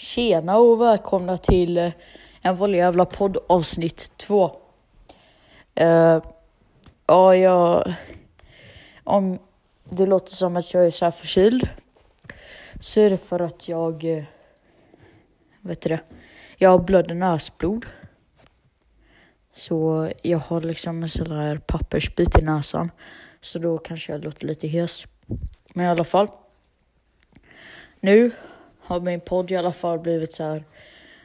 Tjena och välkomna till eh, en vanlig jävla podd avsnitt två. Uh, ja, jag... Om det låter som att jag är så här förkyld så är det för att jag... Eh, uh, vet du det? Jag har blöd näsblod. Så jag har liksom en sån här pappersbit i näsan. Så då kanske jag låter lite hes. Men i alla fall. Nu har min podd i alla fall blivit så här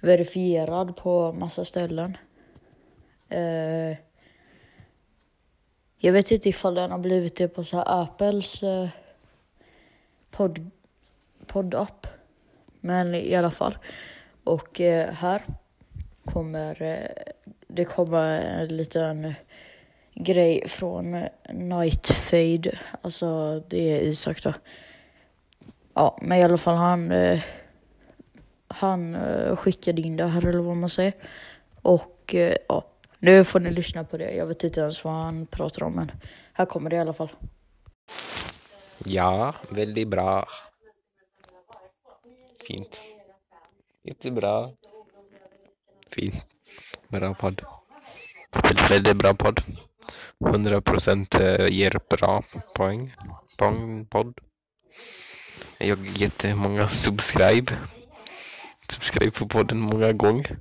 verifierad på massa ställen. Eh, jag vet inte ifall den har blivit det på så här Apples eh, podd, poddapp. Men i alla fall. Och eh, här kommer eh, det kommer en liten grej från eh, Nightfade. Alltså det är Isak då. Ja, men i alla fall han, eh, han eh, skickade in det här eller vad man säger. Och eh, ja, nu får ni lyssna på det. Jag vet inte ens vad han pratar om men här kommer det i alla fall. Ja, väldigt bra. Fint. Jättebra. Fint. Bra podd. Väldigt, väldigt bra podd. 100 procent eh, ger bra poäng. Poäng podd. Jag har jättemånga subscribe. Subscribe på podden många gånger.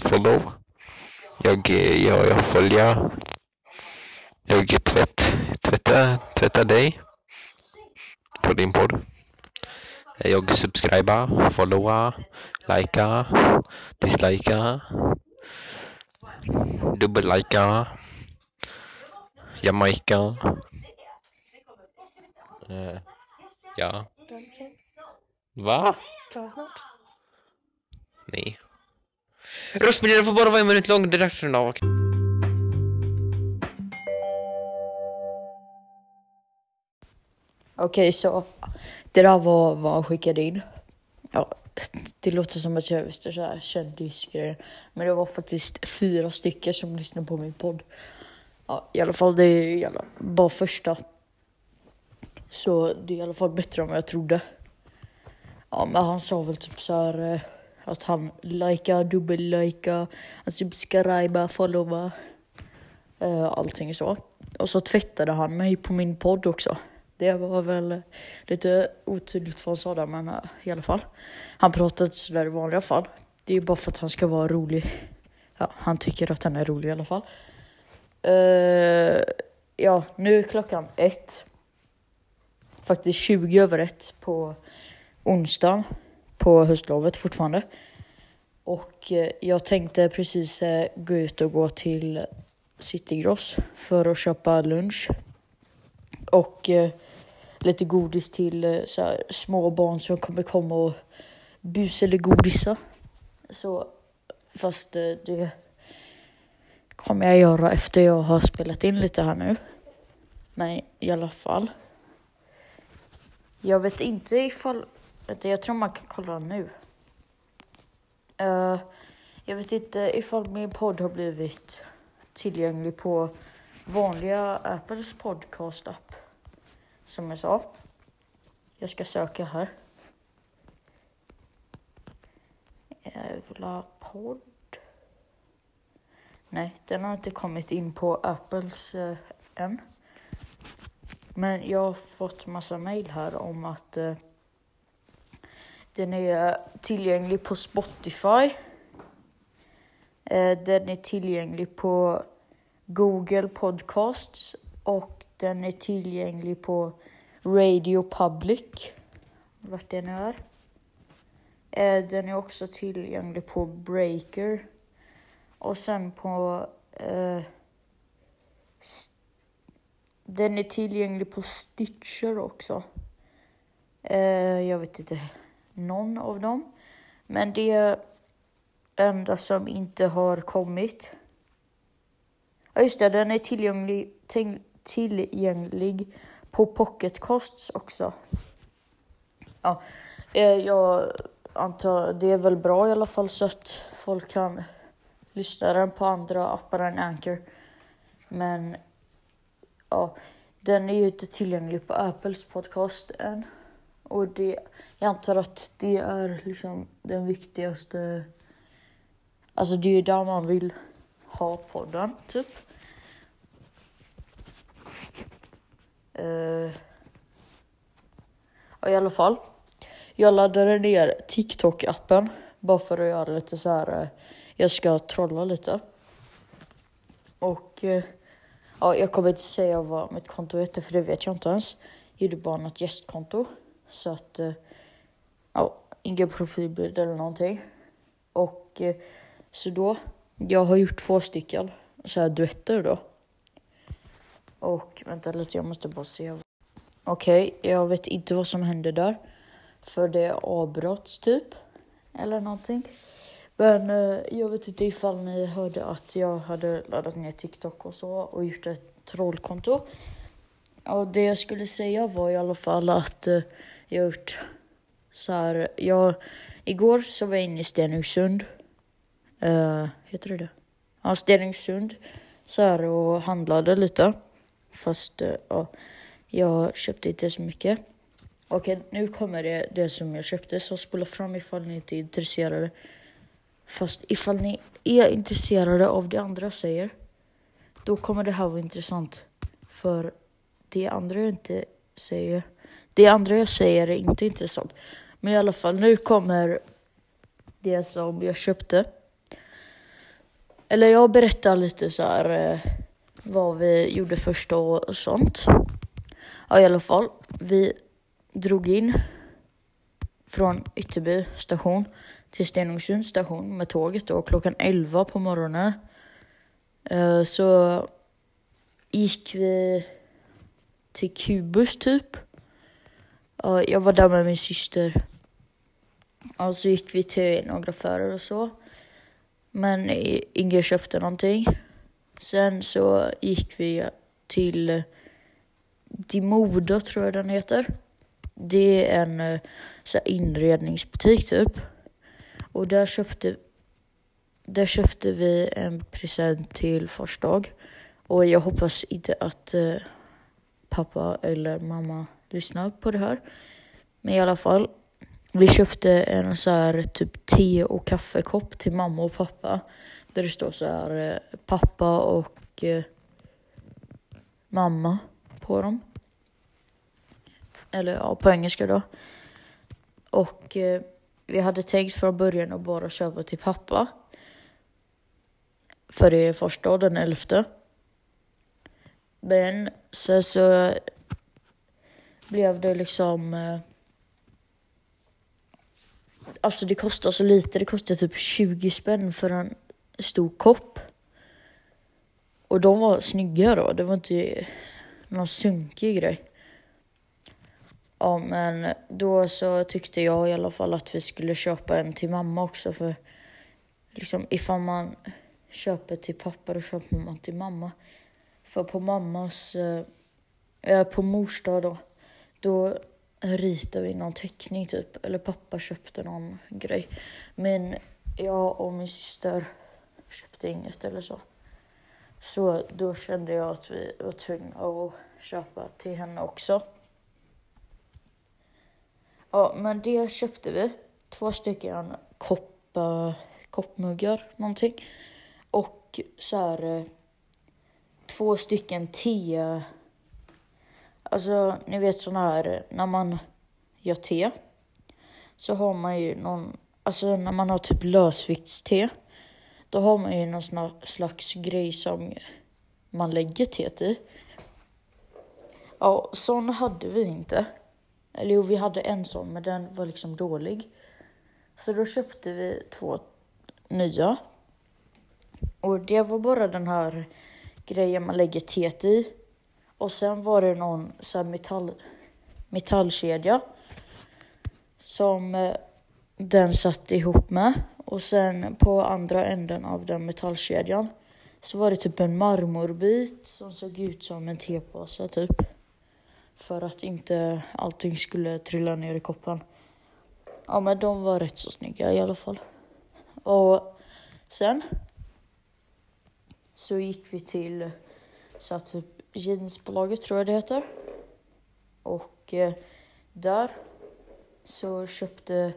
Follow. Jag, eh, jag, jag följer. Jag tvätt, tvättar, tvättar dig. På din podd. Jag subscribar, followar, likar, dislikar, dubbellikar, Jamaica. Uh, eh, ja. Dansen. Va? Klar snart. Nej. Röstmeddelande får bara vara en minut lång, det är dags för en av. Okej, så det där var vad han skickade in. Ja, det låter som att jag visste så här kändisgrejer. Men det var faktiskt fyra stycken som lyssnade på min podd. Ja, i alla fall det är bara första. Så det är i alla fall bättre än vad jag trodde. Ja, men han sa väl typ så här eh, att han likea, dubbel-likea, han typ subscriba, followa, eh, allting så. Och så tvättade han mig på min podd också. Det var väl lite otydligt vad han sa där, men eh, i alla fall. Han pratade inte sådär i vanliga fall. Det är bara för att han ska vara rolig. Ja, han tycker att han är rolig i alla fall. Uh, ja, nu är klockan ett. Faktiskt 20 över ett på onsdagen på höstlovet fortfarande. Och eh, jag tänkte precis eh, gå ut och gå till Citygross för att köpa lunch. Och eh, lite godis till så här, små barn som kommer komma och bus eller godisa. Så, fast det kommer jag göra efter jag har spelat in lite här nu. Men i alla fall. Jag vet inte ifall, vänta, jag tror man kan kolla nu. Uh, jag vet inte ifall min podd har blivit tillgänglig på vanliga Apples podcast-app. Som jag sa. Jag ska söka här. Jävla podd. Nej, den har inte kommit in på Apples äh, än. Men jag har fått massa mail här om att eh, den är tillgänglig på Spotify. Eh, den är tillgänglig på Google Podcasts och den är tillgänglig på Radio Public, vart det nu är. Eh, den är också tillgänglig på Breaker och sen på eh, den är tillgänglig på Stitcher också. Eh, jag vet inte någon av dem. Men det enda som inte har kommit Ja just det, den är tillgänglig, tillgänglig på Pocketcasts också. Ja, eh, jag antar det är väl bra i alla fall så att folk kan lyssna den på andra appar än Anchor. Men ja, den är ju inte tillgänglig på Apples podcast än. Och det, jag antar att det är liksom den viktigaste... Alltså det är ju där man vill ha podden, typ. Uh, i alla fall. Jag laddade ner TikTok-appen bara för att göra lite så här. Uh, jag ska trolla lite. Och uh, ja, jag kommer inte säga vad mitt konto heter för det vet jag inte ens. Jag gjorde bara något gästkonto. Så att, eh, ja, ingen profilbild eller någonting. Och eh, så då, jag har gjort två stycken så här duetter då. Och vänta lite, jag måste bara se. Okej, okay, jag vet inte vad som hände där. För det avbrotts typ. Eller någonting. Men eh, jag vet inte ifall ni hörde att jag hade laddat ner TikTok och så och gjort ett trollkonto. Och det jag skulle säga var i alla fall att eh, jag gjort så här. Jag, igår så var jag inne i Stenungsund. Uh, heter det det? Ja, Stenungsund. Så här och handlade lite. Fast uh, jag köpte inte så mycket. Okej, nu kommer det, det som jag köpte, så spola fram ifall ni inte är intresserade. Fast ifall ni är intresserade av det andra säger, då kommer det här vara intressant. För det andra jag inte säger, det andra jag säger är inte intressant. Men i alla fall, nu kommer det som jag köpte. Eller jag berättar lite så här eh, vad vi gjorde först och sånt. Ja, i alla fall. Vi drog in från Ytterby station till Stenungsund station med tåget då klockan 11 på morgonen. Eh, så gick vi till Kubus typ. Jag var där med min syster. Och så gick vi till några affärer och så. Men ingen köpte någonting. Sen så gick vi till Dimoda tror jag den heter. Det är en eh, så inredningsbutik typ. Och där köpte, där köpte vi en present till fars dag. Och jag hoppas inte att eh, pappa eller mamma lyssnar på det här. Men i alla fall, vi köpte en så här typ te och kaffekopp till mamma och pappa. Där det står så här eh, pappa och eh, mamma på dem. Eller ja, på engelska då. Och eh, vi hade tänkt från början att bara köpa till pappa. För det är första den elfte. Men sen så blev det liksom... Eh, alltså det kostar så lite, det kostar typ 20 spänn för en stor kopp. Och de var snygga då, det var inte någon sunkig grej. Ja, men då så tyckte jag i alla fall att vi skulle köpa en till mamma också för liksom ifall man köper till pappa då köper man till mamma. För på mammas, eh, eh, på mors dag då, då ritar vi någon teckning typ. Eller pappa köpte någon grej. Men jag och min syster köpte inget eller så. Så då kände jag att vi var tvungna att köpa till henne också. Ja, men det köpte vi. Två stycken kopp, koppmuggar, någonting. Och så här eh, två stycken te. Alltså, ni vet sådana här, när man gör te så har man ju någon, alltså när man har typ lösviktste då har man ju någon slags grej som man lägger teet i. Ja, sån hade vi inte. Eller jo, vi hade en sån, men den var liksom dålig. Så då köpte vi två nya. Och det var bara den här grejen man lägger teet i. Och sen var det någon så metall, metallkedja som eh, den satt ihop med. Och sen på andra änden av den metallkedjan så var det typ en marmorbit som såg ut som en tepåse typ. För att inte allting skulle trilla ner i koppen. Ja men de var rätt så snygga i alla fall. Och sen så gick vi till så typ jeansbolaget tror jag det heter. Och eh, där så köpte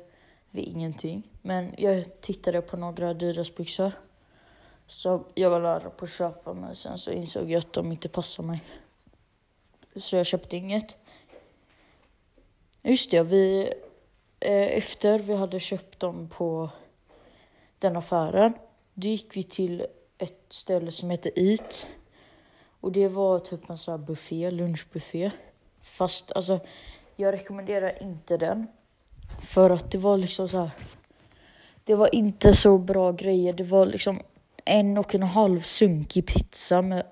vi ingenting. Men jag tittade på några Adidas-byxor. Så jag var nära på att köpa men sen så insåg jag att de inte passar mig. Så jag köpte inget. Just det, vi, eh, efter vi hade köpt dem på den affären, då gick vi till ett ställe som heter Eat. Och det var typ en sån här buffé, lunchbuffé. Fast alltså, jag rekommenderar inte den. För att det var liksom så här. Det var inte så bra grejer. Det var liksom en och en halv sunkig pizza med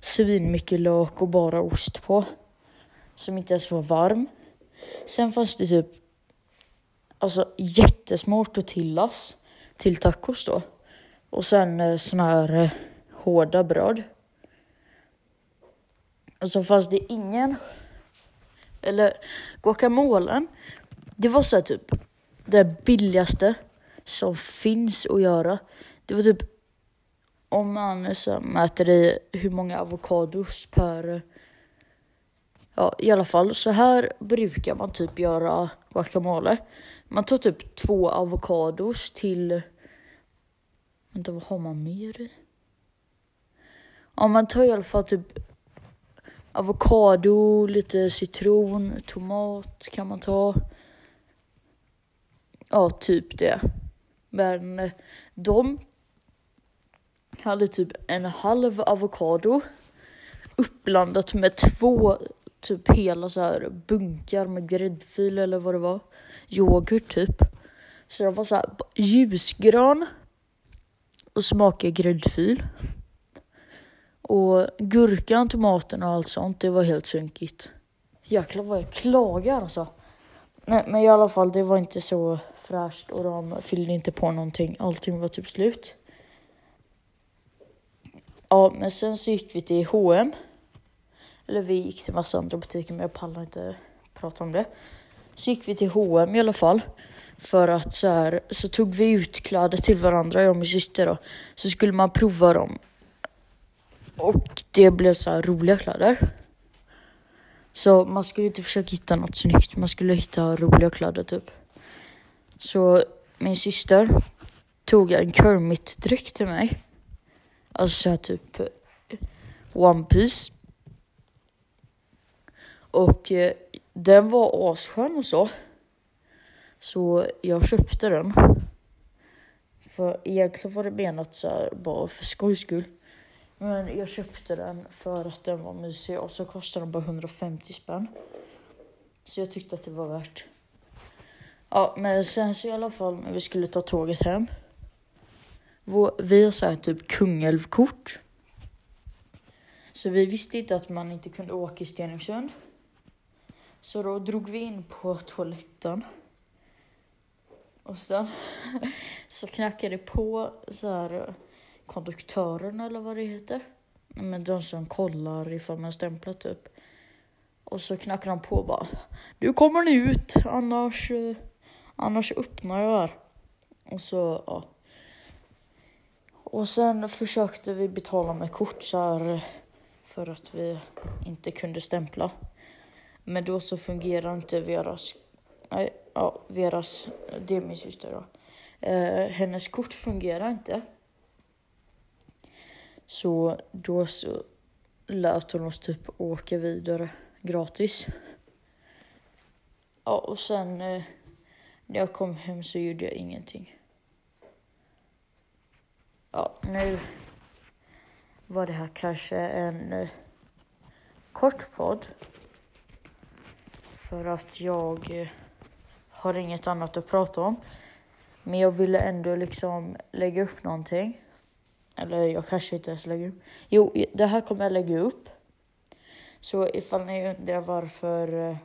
svinmycket lök och bara ost på. Som inte ens var varm. Sen fanns det typ alltså jättesmå tortillas till tacos då. Och sen eh, såna här eh, hårda bröd. Och så fanns det ingen, eller guacamolen, det var så här typ det billigaste som finns att göra. Det var typ om man liksom så mäter i hur många avokados per... Ja, i alla fall så här brukar man typ göra guacamole. Man tar typ två avokados till... Vänta, vad har man mer i? Ja, man tar i alla fall typ avokado, lite citron, tomat kan man ta. Ja, typ det. Men de hade typ en halv avokado uppblandat med två typ hela så här bunkar med gräddfil eller vad det var. Yoghurt typ. Så den var så här ljusgrön och smakade gräddfil. Och gurkan, tomaten och allt sånt, det var helt sunkigt. Jäklar vad jag klagar alltså. Nej, men i alla fall, det var inte så fräscht och de fyllde inte på någonting. Allting var typ slut. Ja, men sen så gick vi till H&M. Eller vi gick till massa andra butiker, men jag pallar inte prata om det. Så gick vi till H&M i alla fall. För att så här, så tog vi ut kläder till varandra, jag och min syster då. Så skulle man prova dem. Och det blev så här roliga kläder. Så man skulle inte försöka hitta något snyggt, man skulle hitta roliga kläder typ. Så min syster tog en Kermit-dräkt till mig. Alltså så här, typ eh, One Piece. Och eh, den var asskön och så. Så jag köpte den. För egentligen var det menat så här, bara för skojs skull. Men jag köpte den för att den var mysig och så kostade den bara 150 spänn. Så jag tyckte att det var värt. Ja, men sen så i alla fall när vi skulle ta tåget hem. Vår, vi har så här typ Kungälvkort. Så vi visste inte att man inte kunde åka i Stenungsund. Så då drog vi in på toaletten. Och sen så knackade det på så här eh, konduktören eller vad det heter. Men de som kollar ifall man stämplar typ. Och så knackar han på bara. Nu kommer ni ut, annars, eh, annars öppnar jag här. Och så, ja. Och sen försökte vi betala med kort så här, för att vi inte kunde stämpla. Men då så fungerar inte Veras, nej, ja, Veras, eh, det är min syster då. Eh, hennes kort fungerar inte. Så då så lät hon oss typ åka vidare gratis. Ja, och sen eh, när jag kom hem så gjorde jag ingenting. Ja, nu var det här kanske en eh, kort podd. För att jag eh, har inget annat att prata om. Men jag ville ändå liksom lägga upp någonting. Eller jag kanske inte ens lägger upp. Jo, det här kommer jag lägga upp. Så ifall ni undrar varför, eh,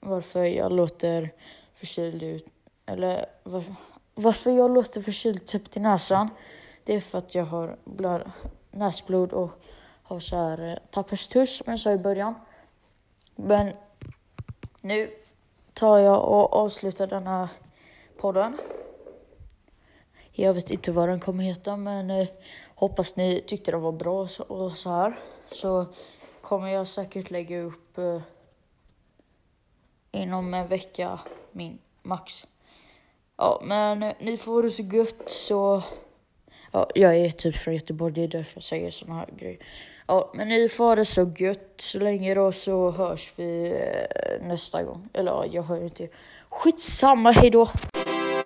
varför jag låter förkyld ut, eller varför, varför jag låter förkyld typ till näsan, det är för att jag har blöd, näsblod och har så här eh, papperstuss som jag sa i början. Men nu tar jag och avslutar denna podden. Jag vet inte vad den kommer heta men eh, hoppas ni tyckte den var bra så, och så här. Så kommer jag säkert lägga upp eh, inom en vecka, min max. Ja, men eh, ni får det så gött så... Ja, jag är typ från Göteborg, det är därför jag säger såna här grejer. Ja, men ni får det så gött så länge då så hörs vi eh, nästa gång. Eller ja, jag hör inte. Skitsamma, hejdå!